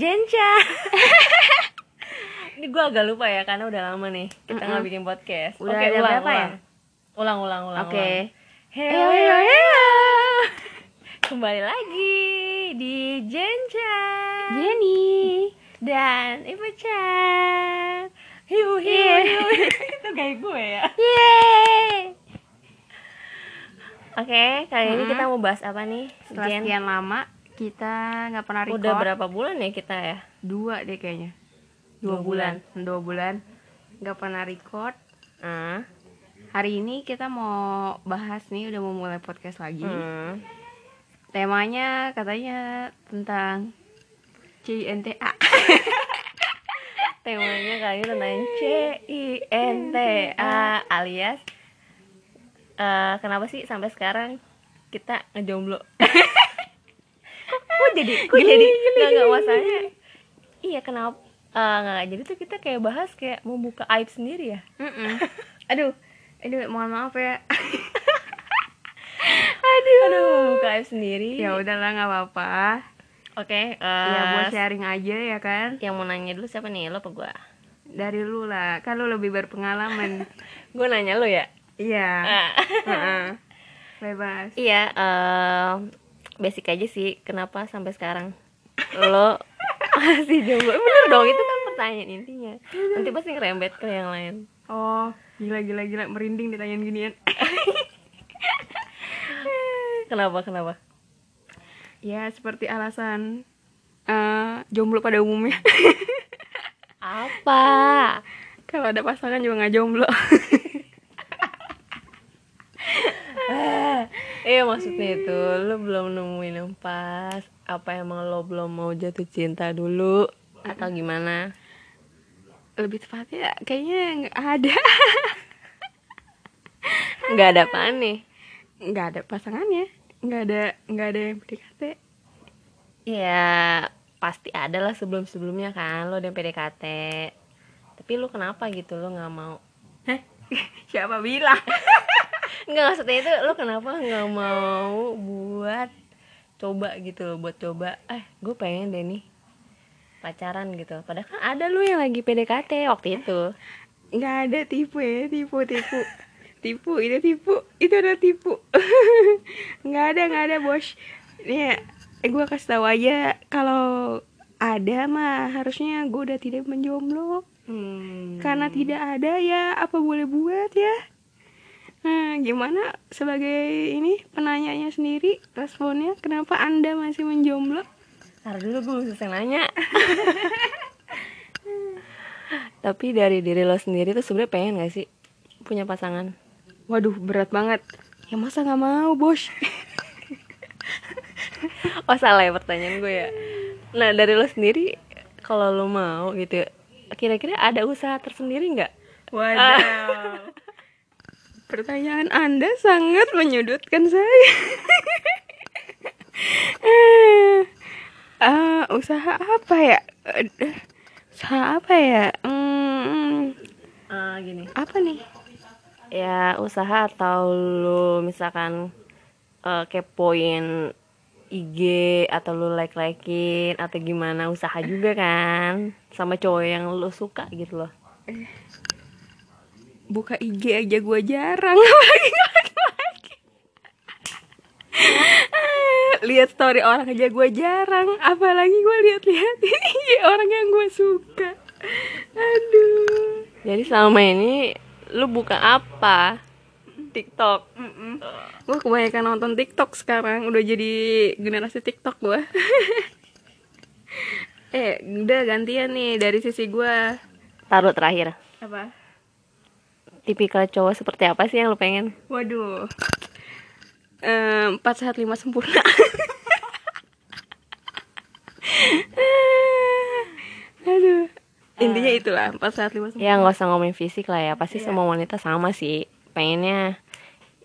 Jenca. Ini gue agak lupa ya karena udah lama nih kita nggak bikin podcast. Udah Oke, ada ulang, berapa ya? ulang. Ulang, ulang, ulang. Oke. ulang. Heyo, Heyo, heyo. Kembali lagi di Jenca. Jenny. Dan Ibu Chan. Hiu, hiu, Iya. hiu. Itu kayak gue ya. Yeay. Oke, kali ini Mm-mm. kita mau bahas apa nih? Setelah Jen? sekian lama kita nggak pernah record. Udah berapa bulan ya kita ya? Dua deh kayaknya. Dua Dua, bulan. Dua bulan. Nggak pernah record. Ah. Hari ini kita mau bahas nih udah mau mulai podcast lagi. Hmm. Temanya katanya tentang CINTA. Temanya kali tentang C I N T A alias eh, kenapa sih sampai sekarang kita ngejomblo? kok jadi kok jadi nggak nggak masalahnya iya kenapa eh, nggak jadi tuh kita kayak bahas kayak membuka aib sendiri ya. Aduh, aduh mohon maaf ya. aduh aduh membuka aib sendiri ya udahlah nggak apa-apa. oke eh, ya buat sharing aja ya kan. yang mau nanya dulu siapa nih lo apa gua Dari lu lah, kan lu lebih berpengalaman. gue nanya lo ya Iya. Ah. Heeh. Bebas. Iya, eh basic aja sih. Kenapa sampai sekarang lo masih jomblo? Bener dong, itu kan pertanyaan intinya. Nanti pasti ngerembet ke yang lain. Oh, gila gila gila merinding ditanyain ginian. Kenapa? Kenapa? ya, seperti alasan eh jomblo pada umumnya. Apa? Kalau ada pasangan juga nggak jomblo. Iya maksudnya itu lo belum nemuin yang pas. Apa emang lo belum mau jatuh cinta dulu atau gimana? lebih tepatnya kayaknya nggak ada. Nggak ada apaan nih? nggak ada pasangannya. Nggak ada nggak ada yang PDKT. Ya pasti ada lah sebelum sebelumnya kan lo udah PDKT. Tapi lo kenapa gitu lo nggak mau? Heh, siapa bilang? Nggak maksudnya itu lo kenapa nggak mau buat coba gitu loh buat coba eh gue pengen deh nih pacaran gitu. Padahal kan ada lo yang lagi PDKT waktu itu. Nggak ada tipu ya tipu tipu. Tipu itu tipu itu ada tipu. Nggak ada nggak ada bos. Nih gue kasih tahu aja kalau ada mah harusnya gue udah tidak menjomblo. Hmm. karena tidak ada ya apa boleh buat ya nah gimana sebagai ini penanyanya sendiri responnya? Kenapa anda masih menjomblo? Ntar dulu gue selesai nanya. Tapi dari diri lo sendiri tuh sebenarnya pengen gak sih punya pasangan? Waduh berat banget. Ya masa nggak mau bos? Oh salah ya pertanyaan gue ya. Nah dari lo sendiri kalau lo mau gitu kira-kira ada usaha tersendiri nggak? Waduh. Pertanyaan Anda sangat menyudutkan saya. Eh, eh, usaha apa ya? Eh, usaha apa ya? Hmm, Ah, gini apa nih? ya usaha atau lo misalkan eh, kepoin IG atau lo like likein atau gimana usaha juga kan sama cowok yang lo suka gitu loh Buka IG aja gue jarang. Apalagi laki-laki. Eh, Lihat story orang aja gue jarang. Apalagi gue lihat-lihat IG orang yang gue suka. Aduh. jadi selama ini lo buka apa TikTok Gue kebanyakan nonton TikTok sekarang Udah jadi generasi TikTok gue Eh udah gantian nih dari sisi gue taruh terakhir Apa? Tipikal cowok seperti apa sih yang lo pengen? Waduh. Eh, Empat sehat lima sempurna. Aduh. Intinya itulah Empat sehat lima sempurna. Ya nggak usah ngomongin fisik lah ya. Pasti semua wanita sama sih. Pengennya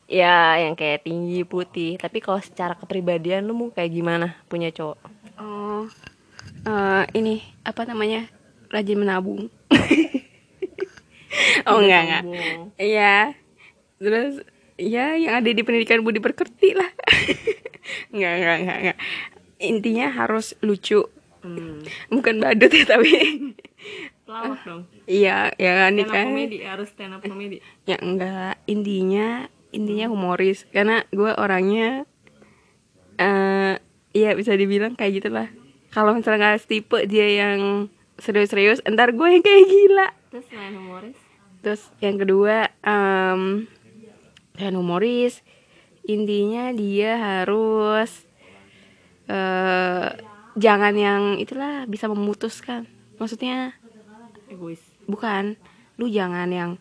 ya yang kayak tinggi putih. Tapi kalau secara kepribadian lu mau kayak gimana punya cowok? Oh eh, Ini Apa namanya Rajin menabung Oh enggak enggak. Iya. Terus ya yang ada di pendidikan budi pekerti lah. enggak, enggak, enggak, enggak. Intinya harus lucu, hmm. bukan badut ya tapi pelawak dong iya ya stand nih up kan komedi harus stand up komedi ya enggak intinya intinya humoris karena gue orangnya eh ya bisa dibilang kayak gitulah kalau misalnya nggak tipe dia yang serius-serius ntar gue yang kayak gila terus selain humoris terus yang kedua em dan humoris. Intinya dia harus eh jangan yang itulah bisa memutuskan. Maksudnya egois. bukan. Lu jangan yang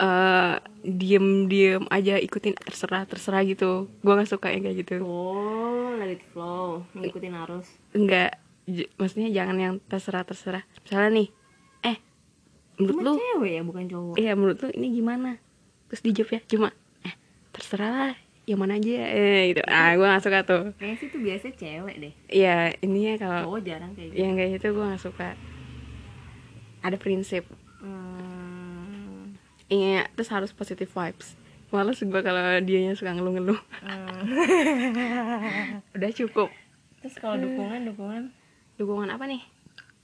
eh diem diem aja ikutin terserah terserah gitu. Gua nggak suka yang kayak gitu. Oh let it flow. Ngikutin arus. Enggak. J- maksudnya jangan yang terserah terserah. Misalnya nih menurut cuma lu cewek ya bukan cowok iya menurut lu ini gimana terus dijawab ya cuma eh terserah lah yang mana aja eh gitu ah gua nggak suka tuh kayaknya sih tuh biasanya cewek deh iya ininya kalau cowok jarang kayak gitu yang kayak gitu gua nggak suka ada prinsip hmm. Iya, terus harus positive vibes. Males gue kalau dianya suka ngeluh-ngeluh. Hmm. Udah cukup. terus kalau dukungan dukungan Dukungan apa nih?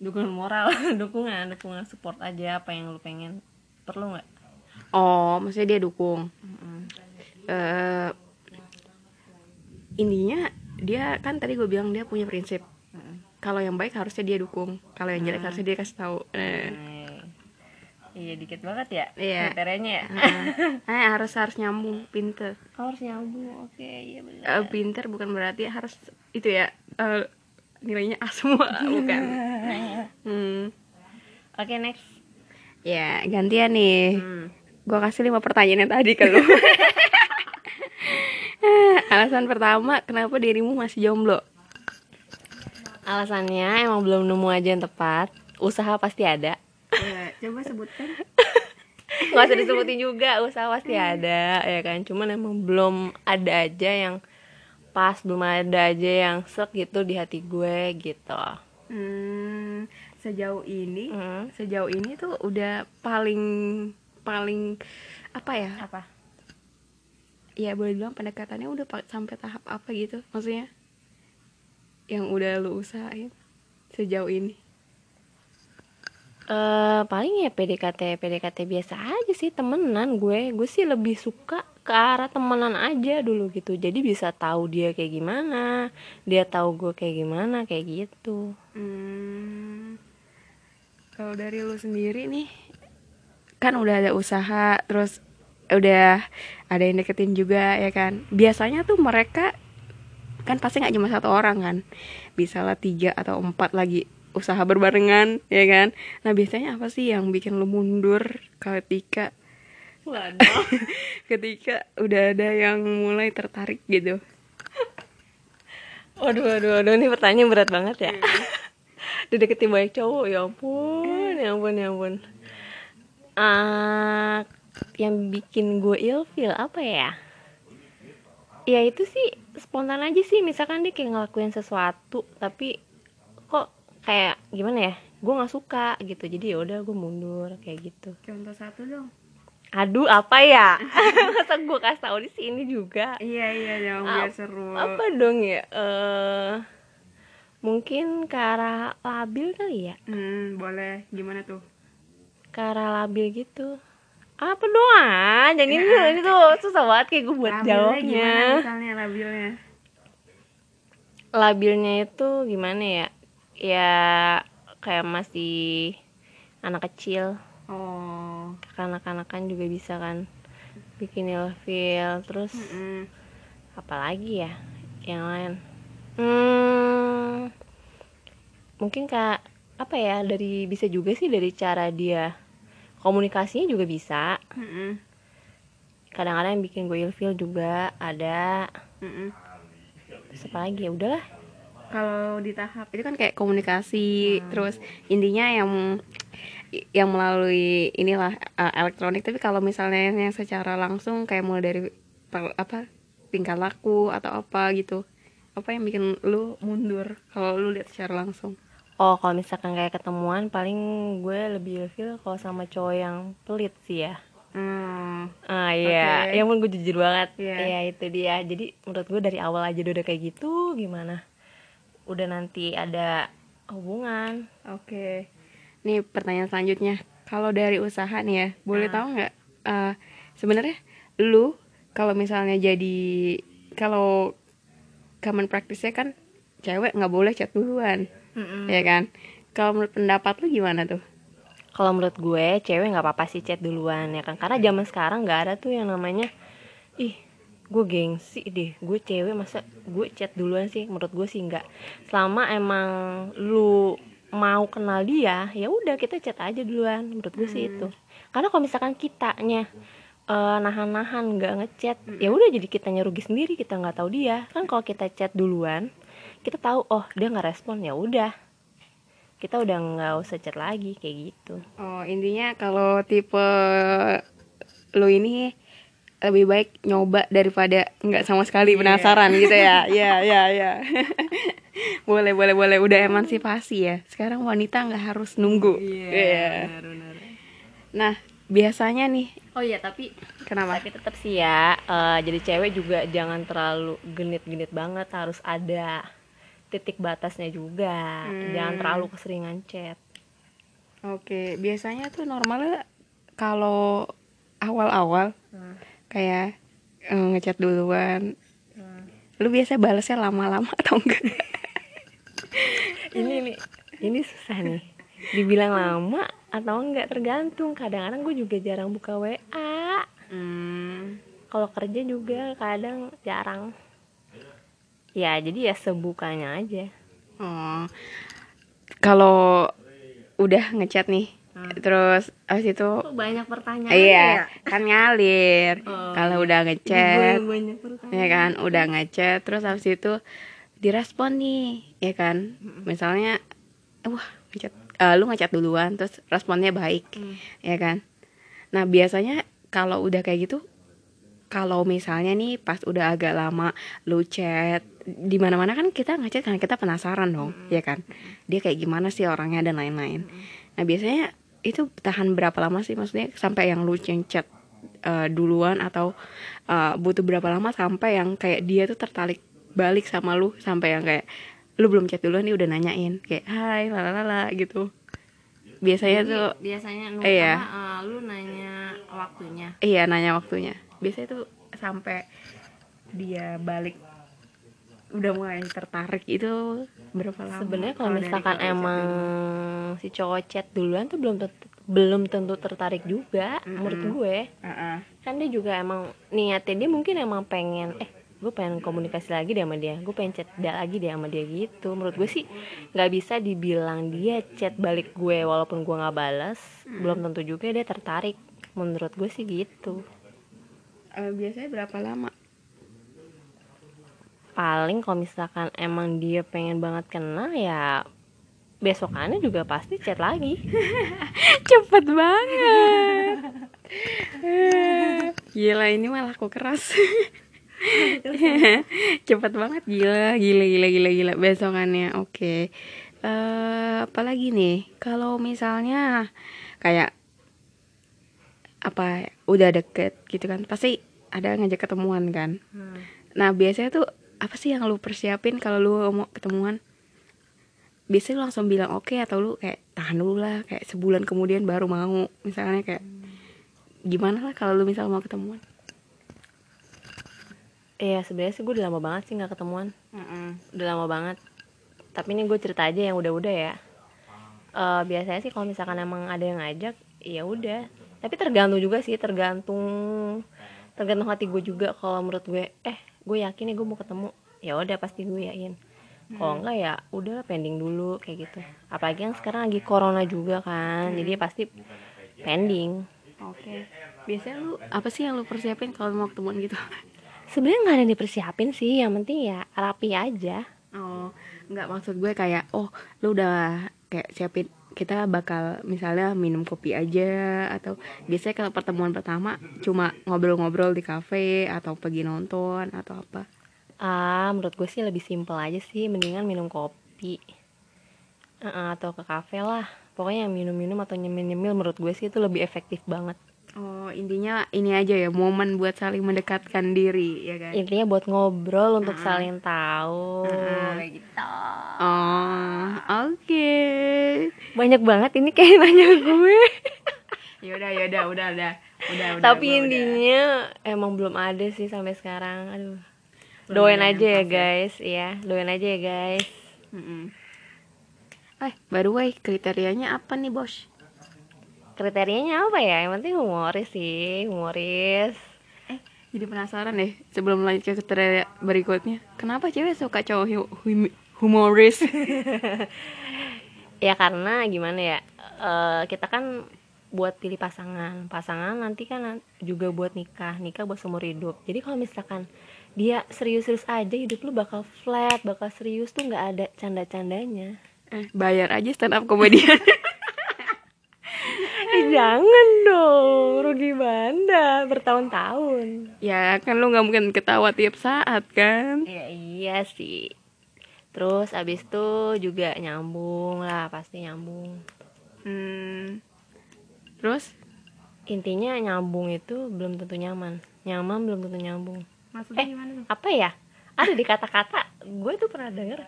Dukungan moral dukungan dukungan support aja apa yang lu pengen perlu nggak Oh, maksudnya dia dukung. Mm-mm. eh intinya dia kan tadi gue bilang dia punya prinsip. Mm-mm. Kalau yang baik harusnya dia dukung. Kalau yang jelek harusnya dia kasih tahu. Eh, iya dikit banget ya Iya. kriterianya ya eh, harus harus nyambung, pinter. Oh, harus nyambung oke iya benar Eh, pinter bukan berarti harus itu ya eh, nilainya A semua, bukan. Hmm. oke next Ya, gantian nih. hmm. Gua kasih lima pertanyaan yang tadi ke lu. Alasan pertama, kenapa dirimu masih jomblo? alasannya emang belum nemu aja yang tepat usaha pasti ada Ya, coba sebutkan. nggak usah disebutin juga usaha pasti ada ya kan cuman emang belum ada aja yang pas belum ada aja yang sek gitu di hati gue gitu Hmm, sejauh ini, Hmm. sejauh ini tuh udah paling paling apa ya? apa Ya boleh bilang pendekatannya udah pa- sampai tahap apa gitu? Maksudnya yang udah lu usahain sejauh ini. Eh paling ya PDKT PDKT biasa aja sih temenan gue gue sih lebih suka ke arah temenan aja dulu gitu jadi bisa tahu dia kayak gimana dia tahu gue kayak gimana kayak gitu Hmm, kalau dari lu sendiri nih, kan udah ada usaha, terus udah ada yang deketin juga ya kan. Biasanya tuh mereka kan pasti nggak cuma satu orang kan, bisa lah tiga atau empat lagi usaha berbarengan ya kan. Nah biasanya apa sih yang bikin lu mundur ketika waduh. Ketika udah ada yang mulai tertarik gitu? waduh waduh waduh. Ini pertanyaan berat banget ya. Dideketin banyak cowok. Ya ampun ya ampun ya ampun. Ah, yang bikin gue ilfeel apa ya? Ya itu sih spontan aja sih. Misalkan dia kayak ngelakuin sesuatu tapi kok kayak gimana ya? Gue nggak suka gitu. Jadi ya udah gue mundur kayak gitu. Contoh satu dong. Aduh apa ya? Masa gue kasih tahu di sini juga? Iya iya dong biar seru. apa dong ya? Eh mungkin ke arah labil kali ya? Hmm boleh. Gimana tuh? ke arah labil gitu. Apa doang jadi ini, ini tuh susah banget kayak gue buat Labilnya gimana jawabnya. misalnya labilnya? labilnya itu gimana ya? Ya kayak masih anak kecil. Oh. Kanak-kanakan juga bisa kan bikin ilfeel terus Mm-mm. apalagi ya yang lain hmm mungkin kak apa ya dari bisa juga sih dari cara dia komunikasinya juga bisa Mm-mm. kadang-kadang yang bikin gue ilfeel juga ada Mm-mm. terus apa lagi ya udahlah Kalau di tahap itu kan kayak komunikasi, terus intinya yang yang melalui inilah uh, elektronik. Tapi kalau misalnya yang secara langsung kayak mulai dari per- apa tingkah laku atau apa gitu, apa yang bikin lu mundur kalau lu lihat secara langsung? oh kalau misalkan kayak ketemuan paling gue lebih ilfeel kalau sama cowok yang pelit sih ya Hmm. ah iya Oke. yang pun gue jujur banget Iya. Iya itu dia jadi menurut gue dari awal aja udah kayak gitu gimana udah nanti ada hubungan Oke. Nih pertanyaan selanjutnya. Kalau dari usaha nih ya, boleh Nah. tahu nggak? eh, Sebenarnya lu kalau misalnya jadi kalau common practice-nya kan cewek nggak boleh chat duluan, ya kan? Kalau menurut pendapat lu gimana tuh? kalau menurut gue cewek nggak apa-apa sih chat duluan ya kan karena zaman sekarang nggak ada tuh yang namanya ih gue gengsi deh gue cewek masa gue chat duluan sih menurut gue sih nggak selama emang lu mau kenal dia ya udah kita chat aja duluan. Menurut gue sih itu. Karena kalau misalkan kitanya eh, nahan-nahan nggak ngechat ya udah jadi kitanya rugi sendiri kita nggak tahu dia. Kan kalau kita chat duluan kita tahu oh dia nggak respon ya udah. Kita udah nggak usah chat lagi kayak gitu. Oh intinya kalau tipe lu ini lebih baik nyoba daripada nggak sama sekali penasaran gitu ya? Ya ya ya. Boleh boleh boleh. Udah emansipasi ya. Sekarang wanita nggak harus nunggu. Iya. Nah biasanya nih Oh iya tapi kenapa? tapi tetap sih ya eh, jadi cewek juga jangan terlalu genit-genit banget harus ada titik batasnya juga jangan terlalu keseringan chat Oke biasanya tuh normalnya kalau awal-awal kayak eh, ngechat duluan. Lu biasa balasnya lama-lama atau enggak? ini nih ini susah nih. Dibilang lama atau enggak tergantung. Kadang-kadang gue juga jarang buka WA Hmm. kalau kerja juga kadang jarang. Ya jadi ya sebukanya aja. Oh. Kalau udah ngechat nih, terus abis itu banyak pertanyaan iya, kan ngalir. Oh, Kalau udah ngechat, banyak pertanyaan. ya kan, udah ngechat, terus abis itu direspon nih, ya kan. Misalnya, wah, ngechat, eh, lu ngechat duluan, terus responnya baik, ya kan. Nah biasanya kalau udah kayak gitu, kalau misalnya nih pas udah agak lama lu chat di mana mana kan kita ngechat karena kita penasaran dong ya kan? Dia kayak gimana sih orangnya dan lain-lain. Nah biasanya itu tahan berapa lama sih? Maksudnya sampai yang lu chat eh, duluan atau eh, butuh berapa lama sampai yang kayak dia tuh tertarik balik sama lu sampai yang kayak lu belum chat duluan dia udah nanyain kayak hai lalala gitu biasanya tuh biasanya lu Iya. eh, lu nanya waktunya Iya nanya waktunya. Biasanya tuh sampai dia balik udah mulai tertarik itu berapa lama? sebenarnya kalau misalkan emang si cowok chat duluan tuh belum tentu, belum tentu tertarik juga menurut gue chat? Heeh. kan dia juga emang niatnya dia mungkin emang pengen eh gue pengen komunikasi lagi deh sama dia. Gue pengen chat dia lagi deh sama dia gitu. Menurut gue sih nggak bisa dibilang dia chat balik gue walaupun gue nggak balas belum tentu juga dia tertarik. Menurut gue sih gitu. Eh, biasanya berapa lama? paling kalau misalkan emang dia pengen banget kenal ya besokannya juga pasti chat lagi. Cepet banget. gila ini mah laku keras. Cepet banget gila, gila, gila, gila, gila. Besokannya, oke. Eh, apalagi nih, kalau misalnya kayak apa udah deket gitu kan, pasti ada ngajak ketemuan kan. Nah biasanya tuh apa sih yang lu persiapin kalau lu mau ketemuan? Biasanya lu langsung bilang oke atau lu kayak tahan dulu lah kayak sebulan kemudian baru mau misalnya kayak gimana lah kalau lu misal mau ketemuan? Iya sebenarnya sih gue udah lama banget sih nggak ketemuan. Udah lama banget. Tapi ini gue cerita aja yang udah-udah ya. Eh biasanya sih kalau misalkan emang ada yang ngajak ya udah. Tapi tergantung juga sih tergantung tergantung hati gue juga. Kalau menurut gue eh gue yakin nih gue mau ketemu. Ya udah pasti gue yakin. Kalau enggak ya udah pending dulu kayak gitu. Apalagi yang sekarang lagi corona juga kan jadi pasti pending. Oke. Biasanya lu apa sih yang lu persiapin kalau mau ketemuan gitu? Sebenarnya nggak ada yang dipersiapin sih yang penting ya rapi aja Oh, nggak maksud gue kayak oh lu udah kayak siapin kita bakal misalnya minum kopi aja atau biasanya kalau pertemuan pertama cuma ngobrol-ngobrol di kafe atau pergi nonton atau apa? Ah, menurut gue sih lebih simpel aja sih, mendingan minum kopi Eh, atau ke kafe lah. Pokoknya yang minum-minum atau nyemil-nyemil menurut gue sih itu lebih efektif banget. Oh, intinya ini aja ya, momen buat saling mendekatkan diri, ya kan? intinya buat ngobrol untuk saling tahu Mm-mm. kayak gitu Oh, oke. banyak banget ini kayak nanya gue Yaudah, yaudah, udah, udah, udah, udah. tapi gua udah. intinya emang belum ada sih sampai sekarang aduh Belum doain ada yang aja ya ya. guys ya doain aja ya guys Mm-mm. Eh, baru way kriterianya apa nih bos? Kriterianya apa ya yang penting humoris sih humoris Eh, jadi penasaran deh sebelum lanjut ke kriteria berikutnya. Kenapa cewek suka cowok hu- hum- humoris? ya karena gimana ya eh, kita kan buat pilih pasangan pasangan nanti kan juga buat nikah nikah buat seumur hidup jadi kalau misalkan dia serius-serius aja hidup lu bakal flat bakal serius tuh nggak ada canda-candanya eh, bayar aja stand up komedian. eh, jangan dong rugi banda bertahun-tahun ya kan lu nggak mungkin ketawa tiap saat kan? ya iya sih terus abis itu juga nyambung lah pasti nyambung Hmm. Terus? intinya nyambung itu belum tentu nyaman nyaman belum tentu nyambung Maksudnya Eh. gimana tuh? apa ya ada di kata-kata gue tuh pernah denger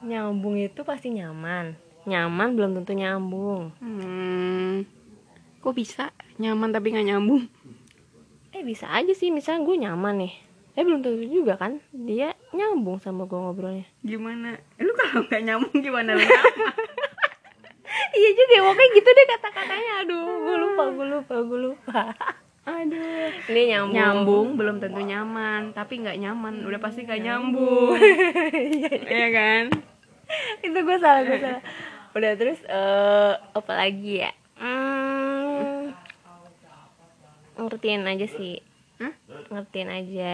nyambung itu pasti nyaman nyaman belum tentu nyambung Hmm. Kok bisa? Nyaman tapi nggak nyambung? eh bisa aja sih. Misalnya gue nyaman nih. Eh belum tentu juga kan? Dia nyambung sama gue ngobrolnya. Gimana? Lu kalau nggak nyambung gimana lu iya juga pokoknya gitu deh kata-katanya. Aduh gue lupa gue lupa gue lupa. Aduh. ini nyambung. Nyambung belum tentu nyaman, tapi nggak nyaman. Udah pasti nggak nyambung. Iya kan? itu gue salah gue salah. Udah terus eh apa lagi ya hmm, ngertiin aja sih Hah? ngertiin aja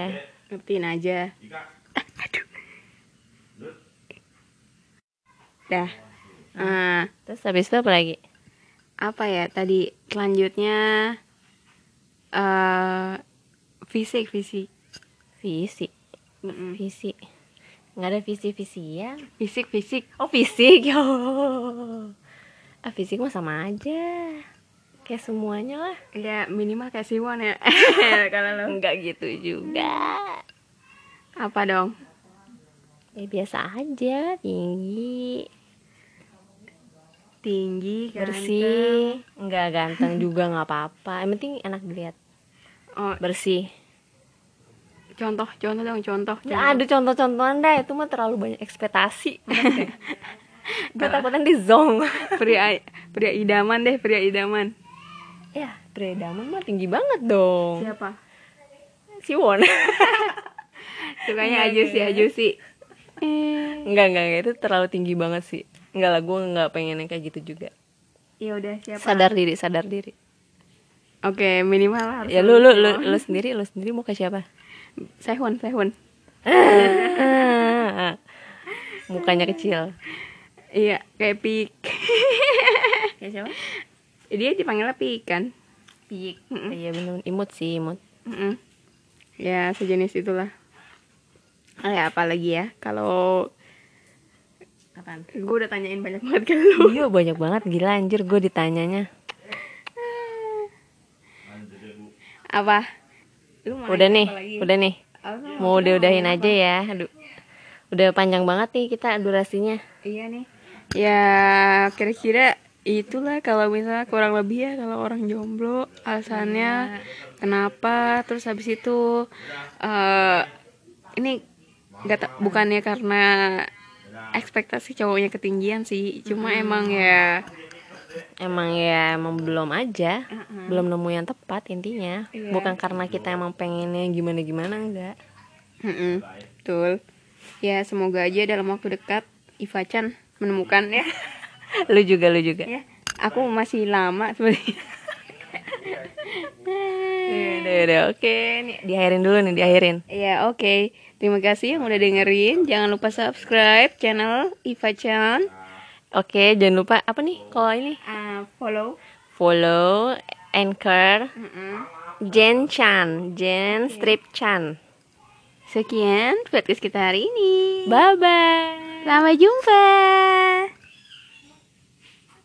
Ngertiin aja. Aduh. Dah. Ah, terus habis itu apa lagi apa ya tadi selanjutnya eh fisik fisik. fisik Mm-mm. fisik nggak ada visi visian Fisik fisik. oh fisik ya Allah. ah fisik mah sama aja kayak semuanya lah. Ya minimal kayak Siwon ya. Kalau lo. Nggak gitu juga. Apa dong? ya biasa aja tinggi. Tinggi, ganteng. bersih. Nggak ganteng juga nggak apa-apa. Yang penting enak dilihat. Oh, bersih. Contoh, contoh dong, contoh. Nggak ada contoh-contohan deh. Itu mah terlalu banyak ekspektasi. Gue takutnya di zong. Pria pria idaman deh, pria idaman. Ya Predaman mah tinggi banget dong Siapa? Siwon Sukanya Enggak, aja sih, aja sih. Enggak, enggak, enggak, itu terlalu tinggi banget sih Enggak lah, gue enggak pengen yang kayak gitu juga ya udah siapa? Sadar diri, sadar diri Oke, minimal harus. Ya lu, lu, lu, lu sendiri, lu sendiri mau kayak siapa? Sehun, Sehun. Mukanya kecil Iya, kayak pik. Kayak siapa? Dia dipanggilnya pik kan? Pik Iya bener, imut sih, imut Mm-mm. Ya, sejenis itulah. Eh, apa lagi ya? Kalau Apaan? gue udah tanyain banyak banget ke lu. Iya banyak banget, gila anjir gue ditanyanya Apa? Lu mau Udah nih, apa lagi? udah nih? Mau udah-udahin aja ya Aduh Udah panjang banget nih kita durasinya Iya nih. Ya kira-kira itulah kalau misalnya kurang lebih ya kalau orang jomblo alasannya kenapa terus habis itu eh ini nggak bukannya karena ekspektasi cowoknya ketinggian sih cuma emang ya Emang ya emang belum aja Uh-uh. Belum nemu yang tepat intinya. Iya. Bukan karena kita emang pengennya gimana-gimana enggak. Mm-mm, betul. Ya semoga aja dalam waktu dekat Iva Chan menemukan ya Lu juga, lu juga. Ya aku masih lama sebenarnya. Udah, udah, oke nih Diakhirin dulu nih, diakhirin. Ya oke. Terima kasih yang udah dengerin. Jangan lupa subscribe channel Iva Chan. Oke, jangan lupa apa nih kalau ini? Uh, Follow. Follow Anchor. Mm-mm. Jen Chan, Jen Strip Chan. Sekian podcast kita hari ini. Bye bye. Sampai jumpa